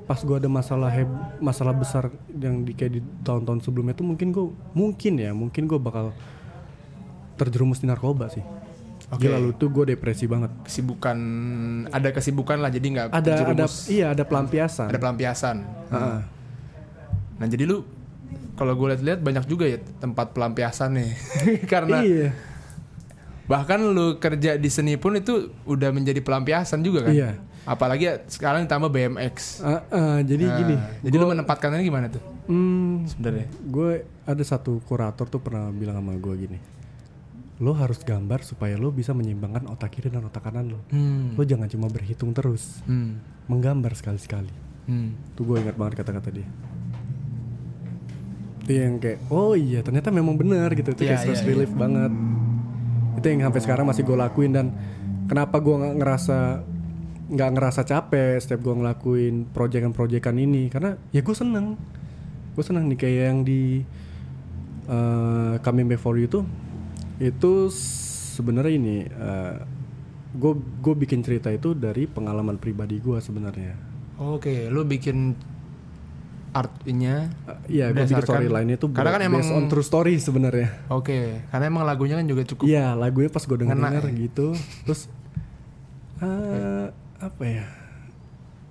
Speaker 2: pas gue ada masalah heb masalah besar yang di kayak di tahun-tahun sebelumnya tuh mungkin gue mungkin ya mungkin gue bakal terjerumus di narkoba sih
Speaker 1: Oke.
Speaker 2: Gila lu tuh gue depresi banget
Speaker 1: kesibukan ada kesibukan lah jadi nggak
Speaker 2: ada ada
Speaker 1: terjerumus.
Speaker 2: iya ada pelampiasan
Speaker 1: ada pelampiasan.
Speaker 2: Heeh.
Speaker 1: Nah jadi lu kalau gue lihat-lihat banyak juga ya tempat pelampiasan nih [LAUGHS] karena
Speaker 2: iya
Speaker 1: bahkan lu kerja di seni pun itu udah menjadi pelampiasan juga kan.
Speaker 2: Iya.
Speaker 1: Apalagi ya sekarang ditambah BMX.
Speaker 2: Ah, ah, jadi
Speaker 1: Nah,
Speaker 2: gini
Speaker 1: Jadi lu menempatkannya gimana tuh
Speaker 2: hmm,
Speaker 1: sebenarnya?
Speaker 2: gue ada satu kurator tuh pernah bilang sama gue gini lo harus gambar supaya lo bisa menyeimbangkan otak kiri dan otak kanan lo
Speaker 1: Hmm.
Speaker 2: lo jangan cuma berhitung terus
Speaker 1: Hmm.
Speaker 2: menggambar sekali-sekali
Speaker 1: Hmm.
Speaker 2: tuh gue ingat banget kata-kata dia itu yang kayak oh iya ternyata memang benar gitu itu
Speaker 1: Iya,
Speaker 2: kayak stress
Speaker 1: iya,
Speaker 2: relief banget yang sampai sekarang masih gue lakuin dan kenapa gue nggak ngerasa nggak ngerasa capek setiap gue ngelakuin proyekan-proyekan ini? Karena ya gue seneng. Gue seneng nih kayak yang di eh, Coming Back for You tuh itu sebenarnya ini gue gue bikin cerita itu dari pengalaman pribadi gue sebenarnya.
Speaker 1: Oke, lu bikin artnya
Speaker 2: Uh, Iya, gue bikin storyline itu
Speaker 1: karena kan emang-
Speaker 2: based on true story sebenarnya.
Speaker 1: Oke, karena emang lagunya kan juga cukup
Speaker 2: Iya, lagunya pas gue denger denger
Speaker 1: ya?
Speaker 2: gitu, terus eh apa ya?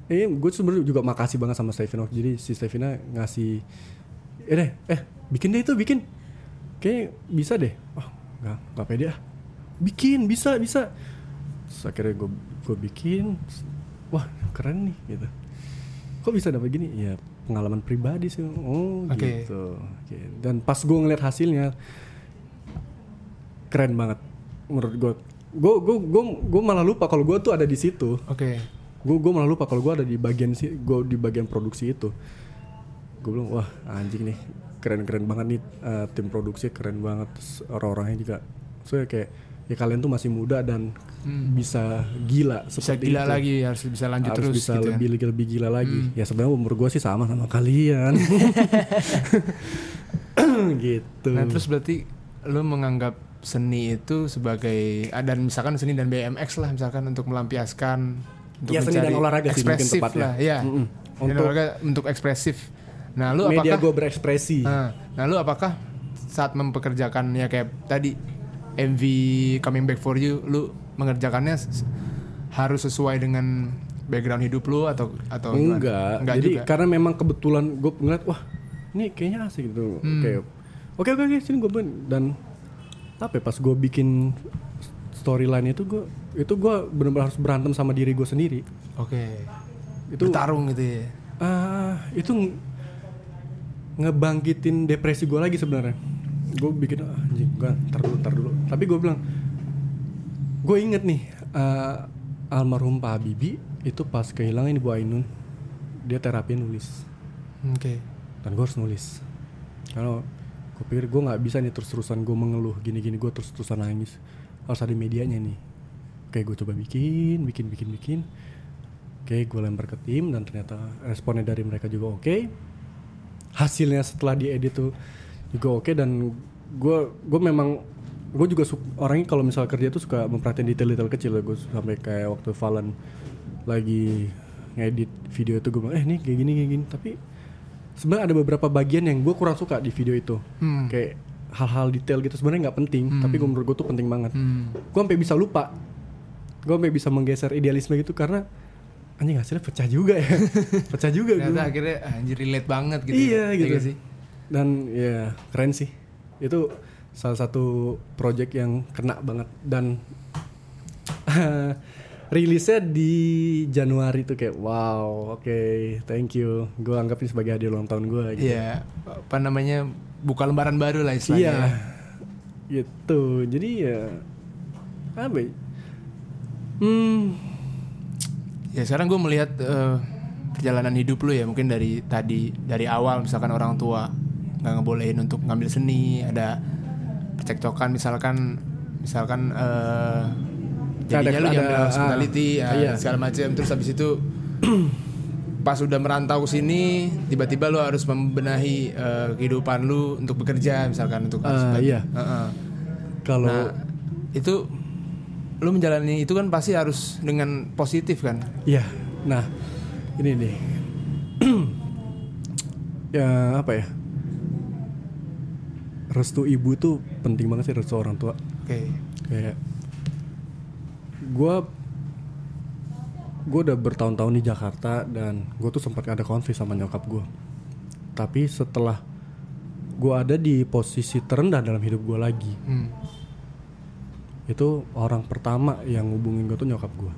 Speaker 2: Eh, gue sebenarnya juga makasih banget sama Stevina. Jadi si Stevina ngasih, eh deh, eh bikin deh itu bikin, kayak bisa deh. Oh, nggak nggak pede ah. Bikin bisa bisa. Terus akhirnya gue gue bikin, wah keren nih gitu. Kok bisa dapat gini? Ya pengalaman pribadi sih. Oh
Speaker 1: Oke.
Speaker 2: gitu. Oke. Dan pas gue ngeliat hasilnya, keren banget menurut gue. Gue gue gue gue malah lupa kalau gue tuh ada di situ.
Speaker 1: Oke.
Speaker 2: Gue gue malah lupa kalau gue ada di bagian si gue di bagian produksi itu. Gue bilang wah anjing nih keren-keren banget nih eh, tim produksi keren banget orang-orangnya juga. So ya kayak ya kalian tuh masih muda dan bisa gila
Speaker 1: Bisa gila
Speaker 2: itu.
Speaker 1: lagi, harus bisa lanjut
Speaker 2: harus
Speaker 1: terus
Speaker 2: bisa
Speaker 1: gitu kan.
Speaker 2: lebih lebih gila lagi. Ya sebenarnya umur gue sih sama sama kalian. [LAUGHS] gitu.
Speaker 1: Nah, terus berarti lu menganggap seni itu sebagai ah, dan misalkan seni dan BMX lah misalkan untuk melampiaskan untuk
Speaker 2: Ya, seni dan olahraga sih mungkin
Speaker 1: ekspresif
Speaker 2: tepatnya.
Speaker 1: lah, ya. Seni dan
Speaker 2: Untuk-
Speaker 1: olahraga untuk ekspresif. Nah, lu
Speaker 2: media
Speaker 1: apakah
Speaker 2: gue berekspresi.
Speaker 1: Nah, nah, lu apakah saat mempekerjakan ya kayak tadi MV Coming Back for You, lu mengerjakannya harus sesuai dengan background hidup lu atau atau?
Speaker 2: Enggak.
Speaker 1: Enggak
Speaker 2: Jadi
Speaker 1: juga.
Speaker 2: karena memang kebetulan gue ngeliat wah ini kayaknya asik gitu.
Speaker 1: Hmm.
Speaker 2: Kayak oke oke oke sini gue ben dan apa ya, pas gue bikin storyline itu gue itu gue benar-benar harus berantem sama diri gue sendiri.
Speaker 1: Oke.
Speaker 2: Itu
Speaker 1: Bertarung gitu ya.
Speaker 2: ah itu ng- ngebangkitin depresi gue lagi sebenarnya. Gue bikin ah, anjing gue ntar dulu ntar dulu. Tapi gue bilang gue inget nih ah, almarhum Pak Habibie itu pas kehilangan ibu Ainun dia terapi nulis.
Speaker 1: Oke.
Speaker 2: dan gue harus nulis. Karena gue pikir gue nggak bisa nih terus-terusan gue mengeluh gini-gini gue terus-terusan nangis. Harus ada medianya nih. Kayak gue coba bikin bikin bikin bikin. Oke gue lempar ke tim dan ternyata responnya dari mereka juga oke. Hasilnya setelah diedit tuh juga oke dan gue gue memang gue juga orangnya kalau misal kerja tuh suka memperhatikan detail-detail kecil gue sampai kayak waktu Valen lagi ngedit video itu gue bilang eh nih kayak gini kayak gini tapi sebenarnya ada beberapa bagian yang gue kurang suka di video itu
Speaker 1: Hmm.
Speaker 2: kayak hal-hal detail gitu sebenarnya nggak penting tapi gue menurut gue tuh penting banget
Speaker 1: Hmm.
Speaker 2: gue sampai bisa lupa gue sampai bisa menggeser idealisme gitu karena anjing hasilnya pecah juga ya [LAUGHS] pecah juga gue
Speaker 1: akhirnya anjir relate banget gitu.
Speaker 2: iya
Speaker 1: ya.
Speaker 2: gitu
Speaker 1: Iya sih.
Speaker 2: Dan ya keren sih itu salah satu project yang kena banget dan [LAUGHS] rilisnya di Januari tuh kayak wow oke thank you gue anggap ini sebagai hadiah ulang tahun gue gitu.
Speaker 1: Iya, apa namanya? Buka lembaran baru lah istilahnya.
Speaker 2: Iya,
Speaker 1: ya.
Speaker 2: gitu. Jadi ya apa? ya? Hmm,
Speaker 1: Ya sekarang gue melihat eh, perjalanan hidup lu ya mungkin dari tadi dari awal misalkan orang tua nggak ngebolehin untuk ngambil seni ada percekcokan misalkan misalkan eh jadinya
Speaker 2: Ada-
Speaker 1: lu yang
Speaker 2: ada-
Speaker 1: hospitality
Speaker 2: ah,
Speaker 1: ya,
Speaker 2: iya.
Speaker 1: segala macam terus habis itu [CLEARS THROAT] pas udah merantau ke sini tiba-tiba lu harus membenahi eh, kehidupan lu untuk bekerja misalkan untuk sebagai-
Speaker 2: iya.
Speaker 1: Heeh.
Speaker 2: Kalau
Speaker 1: Nah, itu lu menjalani itu kan pasti harus dengan positif kan?
Speaker 2: Iya. Nah, ini nih. [CLEARS THROAT] ya apa ya? Restu ibu tuh penting banget sih restu orang tua.
Speaker 1: Oke.
Speaker 2: Kayak gua gue udah bertahun-tahun di Jakarta dan gue tuh sempat ada konflik sama nyokap gue. Tapi setelah gue ada di posisi terendah dalam hidup gue lagi,
Speaker 1: Hmm.
Speaker 2: itu orang pertama yang ngubungin gue tuh nyokap gue.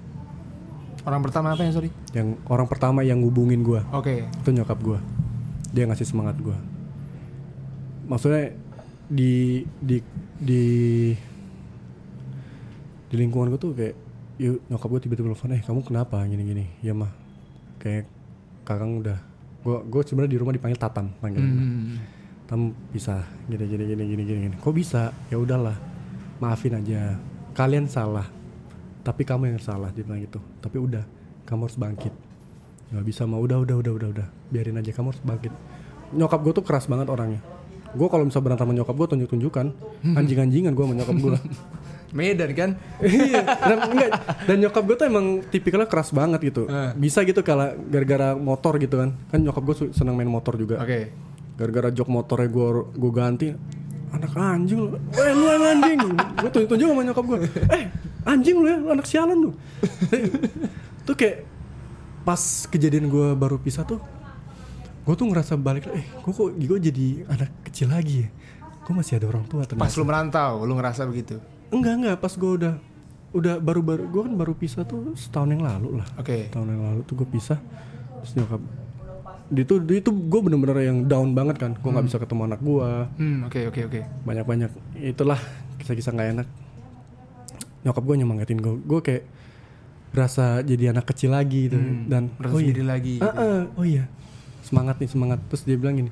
Speaker 1: Orang pertama apa ya sorry?
Speaker 2: Yang orang pertama yang ngubungin gue
Speaker 1: Oke.
Speaker 2: itu nyokap gue dia ngasih semangat gue maksudnya di di di di lingkungan gue tuh kayak yuk nyokap gue tiba-tiba telepon eh kamu kenapa? Gini gini ya mah. Kayak kakang udah gue gue sebenarnya di rumah dipanggil tatan panggil
Speaker 1: Hmm.
Speaker 2: tam bisa. Gini gini gini gini gini kok bisa? Ya udahlah. Maafin aja. Kalian salah. Tapi kamu yang salah dia bilang gitu. Tapi udah kamu harus bangkit. Nggak bisa mah udah udah udah udah udah. Biarin aja kamu harus bangkit. Nyokap gue tuh keras banget orangnya gue kalau bisa berantem sama nyokap gue tunjuk tunjukkan anjing anjingan gue sama nyokap gue [LAUGHS]
Speaker 1: Medan kan? [LAUGHS]
Speaker 2: iya. Dan enggak dan nyokap gue tuh emang tipikalnya keras banget gitu.
Speaker 1: Eh.
Speaker 2: bisa gitu kalau gara-gara motor gitu kan. Kan nyokap gue senang main motor juga.
Speaker 1: Oke.
Speaker 2: gara-gara jok motornya gue gue ganti anak anjing lu eh lu yang anjing. Gue tunjuk tunjuk sama nyokap gue eh anjing lu ya lu anak sialan lu. [LAUGHS] Tuh kayak pas kejadian gue baru pisah tuh gue tuh ngerasa balik eh gue kok gue jadi anak kecil lagi ya? Gue masih ada orang tua ternyata?
Speaker 1: Pas lu merantau, lu ngerasa begitu.
Speaker 2: enggak enggak pas gue udah udah baru baru gue kan baru pisah tuh setahun yang lalu lah.
Speaker 1: Oke.
Speaker 2: tahun yang lalu tuh gue pisah terus nyokap itu itu gue bener-bener yang down banget kan. Gue nggak bisa ketemu anak gue
Speaker 1: Hmm, oke oke oke.
Speaker 2: banyak-banyak itulah kisah-kisah nggak enak. Nyokap gue nyemangatin gue gue kayak berasa jadi anak kecil lagi gitu. Dan
Speaker 1: Merasa
Speaker 2: oh iya.
Speaker 1: lagi.
Speaker 2: Ah, ah, oh iya semangat nih semangat. Terus dia bilang gini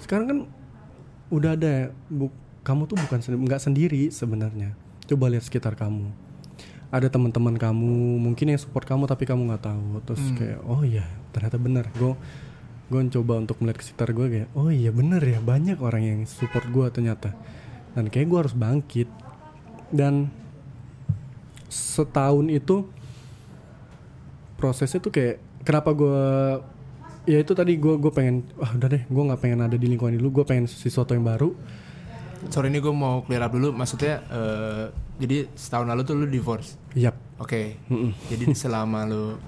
Speaker 2: sekarang kan udah ada bu, kamu tuh bukan sen- nggak sendiri sebenarnya. Coba lihat sekitar kamu. Ada teman-teman kamu mungkin yang support kamu tapi kamu nggak tahu. Terus kayak oh iya ternyata benar. Gue gue coba untuk melihat ke sekitar gue kayak oh iya bener ya banyak orang yang support gue ternyata. Dan kayak gue harus bangkit. Dan setahun itu prosesnya tuh kayak kenapa gue ya itu tadi gue gue pengen wah udah deh gue nggak pengen ada di lingkungan dulu gue pengen sesuatu yang baru
Speaker 1: Sorry ini gue mau clear up dulu. Maksudnya, eh, jadi setahun lalu tuh lu divorce.
Speaker 2: yap
Speaker 1: Oke.
Speaker 2: Mm-mm.
Speaker 1: Jadi selama lu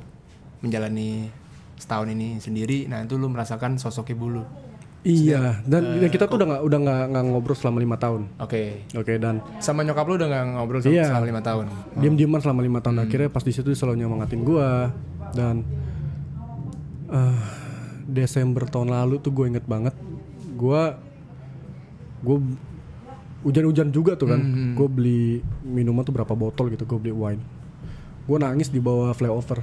Speaker 1: menjalani setahun ini sendiri, nah itu lu merasakan sosok ibu lu.
Speaker 2: iya dan, dan kita tuh udah nggak udah nggak nggak ngobrol selama lima tahun
Speaker 1: Oke.
Speaker 2: oke dan
Speaker 1: Sama nyokap lu udah gak ngobrol sama
Speaker 2: Iya.
Speaker 1: selama lima tahun.
Speaker 2: diem dieman selama lima tahun akhirnya pas di situ selalu nyemangatin gue dan eh, Desember tahun lalu tuh gue inget banget. Gue gue hujan-hujan juga tuh kan. Gue beli minuman tuh berapa botol gitu gue beli wine. Gue nangis di bawah flyover.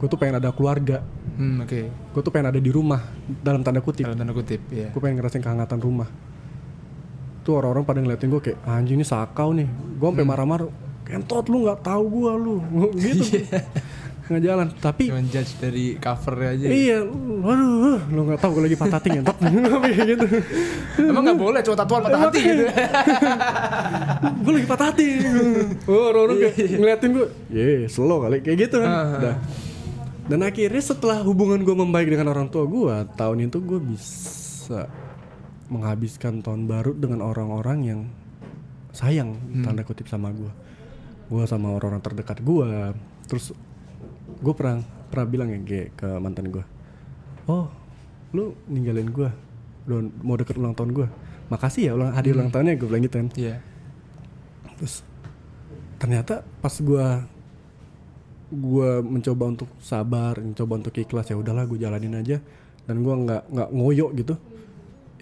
Speaker 2: Gue tuh pengen ada keluarga.
Speaker 1: Hmm, oke.
Speaker 2: gue tuh pengen ada di rumah dalam tanda kutip.
Speaker 1: Dalam tanda kutip, ya.
Speaker 2: gue pengen ngerasain kehangatan rumah. Tuh orang-orang pada ngeliatin gue kayak anjing ini sakau nih. Gue sampai marah-marah kentot lu nggak tahu gue lu. [LAUGHS] Gitu nggak jalan tapi
Speaker 1: Cuman judge dari cover aja.
Speaker 2: iya waduh lu nggak tahu gue lagi patah hati ngentot kayak [LAUGHS] gitu
Speaker 1: Emang gak boleh cowok tatuan patah hati gitu. [LAUGHS]
Speaker 2: gue lagi patah hati oh orang-orang kayak ngeliatin gue ye slow kali kayak gitu kan
Speaker 1: Ah.
Speaker 2: Dah. dan akhirnya setelah hubungan gue membaik dengan orang tua gue tahun itu gue bisa menghabiskan tahun baru dengan orang-orang yang sayang tanda kutip sama gue gue sama orang-orang terdekat gue terus gue pernah pernah bilang ya Ge, ke mantan gue oh lu ninggalin gue udah mau deket ulang tahun gue makasih ya ulang hadiah ulang tahunnya gue bilang gitu kan.
Speaker 1: Iya.
Speaker 2: terus ternyata pas gua gua mencoba untuk sabar mencoba untuk ikhlas ya udahlah gue jalanin aja. Dan gua nggak nggak ngoyo gitu.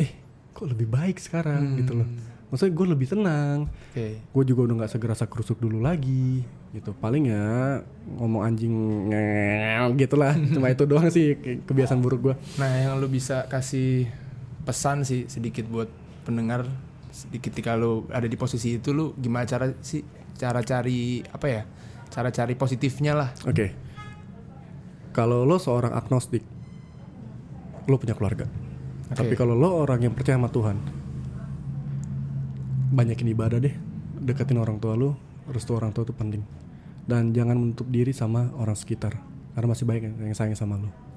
Speaker 2: Eh kok lebih baik sekarang? Gitu loh. Maksudnya gue lebih tenang.
Speaker 1: Oke.
Speaker 2: gue juga udah nggak segerasa kerusuk dulu lagi gitu paling ya ngomong anjing ngel gitu lah [LAUGHS] cuma itu doang sih ke- kebiasaan buruk gue
Speaker 1: Nah, yang lu bisa kasih pesan sih sedikit buat pendengar sedikit lu ada di posisi itu lu gimana cara sih cara cari apa ya? Cara cari positifnya lah.
Speaker 2: oke kalau lo seorang agnostik lo punya keluarga
Speaker 1: Oke.
Speaker 2: tapi kalau lo orang yang percaya sama Tuhan banyakin ibadah deh deketin orang tua lo restu orang tua itu penting dan jangan menutup diri sama orang sekitar. Karena masih banyak yang yang sayang sama lo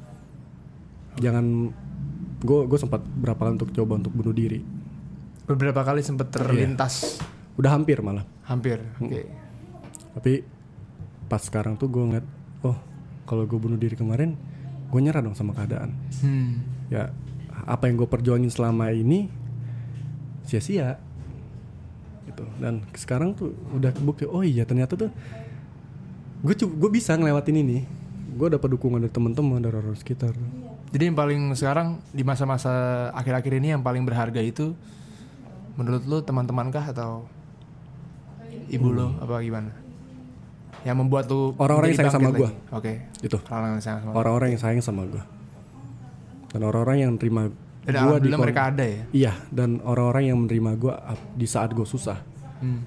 Speaker 2: jangan gue gue sempat berapa kali untuk coba untuk bunuh diri.
Speaker 1: Beberapa kali sempet terlintas.
Speaker 2: Udah hampir malah.
Speaker 1: Hampir. Oke.
Speaker 2: tapi pas sekarang tuh gue ngeliat oh kalau gue bunuh diri kemarin gue nyerah dong sama keadaan.
Speaker 1: Hmm.
Speaker 2: ya apa yang gue perjuangin selama ini sia-sia. Gitu. Dan sekarang tuh udah kebukti oh iya ternyata tuh gue gue bisa ngelewatin ini gue dapat dukungan dari teman-teman dari orang sekitar
Speaker 1: Jadi yang paling sekarang di masa-masa akhir-akhir ini yang paling berharga itu menurut lu teman-teman kah atau ibu lu apa gimana? Yang membuat lu
Speaker 2: Orang-orang yang sayang sama
Speaker 1: lagi. Oke.
Speaker 2: itu
Speaker 1: yang sayang sama.
Speaker 2: orang-orang yang sayang sama gue dan orang-orang yang terima
Speaker 1: Dan
Speaker 2: gue di
Speaker 1: mereka ada ya.
Speaker 2: iya dan orang-orang yang menerima gue di saat gue susah
Speaker 1: Hmm.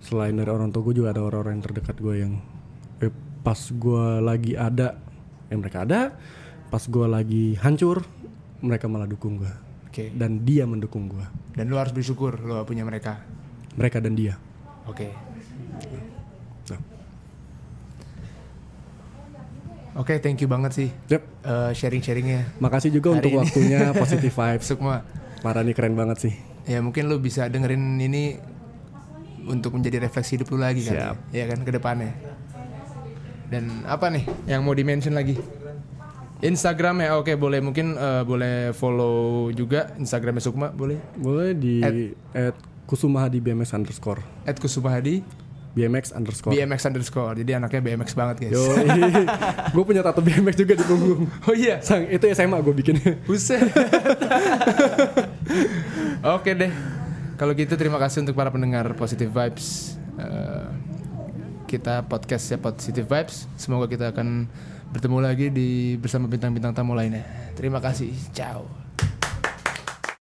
Speaker 2: selain dari orang tua gue juga ada orang-orang yang terdekat gue yang eh, pas gue lagi ada yang mereka ada pas gue lagi hancur mereka malah dukung gue
Speaker 1: Oke.
Speaker 2: dan dia mendukung gue
Speaker 1: Dan lu harus bersyukur lu punya mereka.
Speaker 2: mereka dan dia
Speaker 1: Oke.
Speaker 2: Nah.
Speaker 1: Oke, thank you banget sih
Speaker 2: Yep.
Speaker 1: eh, sharing-sharingnya.
Speaker 2: makasih juga
Speaker 1: Hari
Speaker 2: untuk
Speaker 1: ini.
Speaker 2: waktunya [LAUGHS] positive vibes
Speaker 1: Sukma.
Speaker 2: parah nih keren banget sih
Speaker 1: Ya mungkin lu bisa dengerin ini untuk menjadi refleksi hidup lu lagi kan.
Speaker 2: Siap.
Speaker 1: Ya kan ke depannya. Dan apa nih yang mau di-mention lagi? Instagram ya oke boleh. Mungkin eh, boleh follow juga Instagramnya Sukma boleh?
Speaker 2: Boleh di at kusumahadi bmx underscore.
Speaker 1: At Kusumahadi?
Speaker 2: Bmx underscore.
Speaker 1: BMX underscore. Jadi anaknya BMX banget guys.
Speaker 2: Yo, [LAUGHS] gue punya tato BMX juga di punggung.
Speaker 1: oh iya?
Speaker 2: Sang, itu SMA gue bikin.
Speaker 1: Buset. [LAUGHS] Oke deh. Kalau gitu terima kasih untuk para pendengar Positive Vibes. Eh, kita podcastnya Positive Vibes. Semoga kita akan bertemu lagi di bersama bintang-bintang tamu lainnya. Terima kasih. Ciao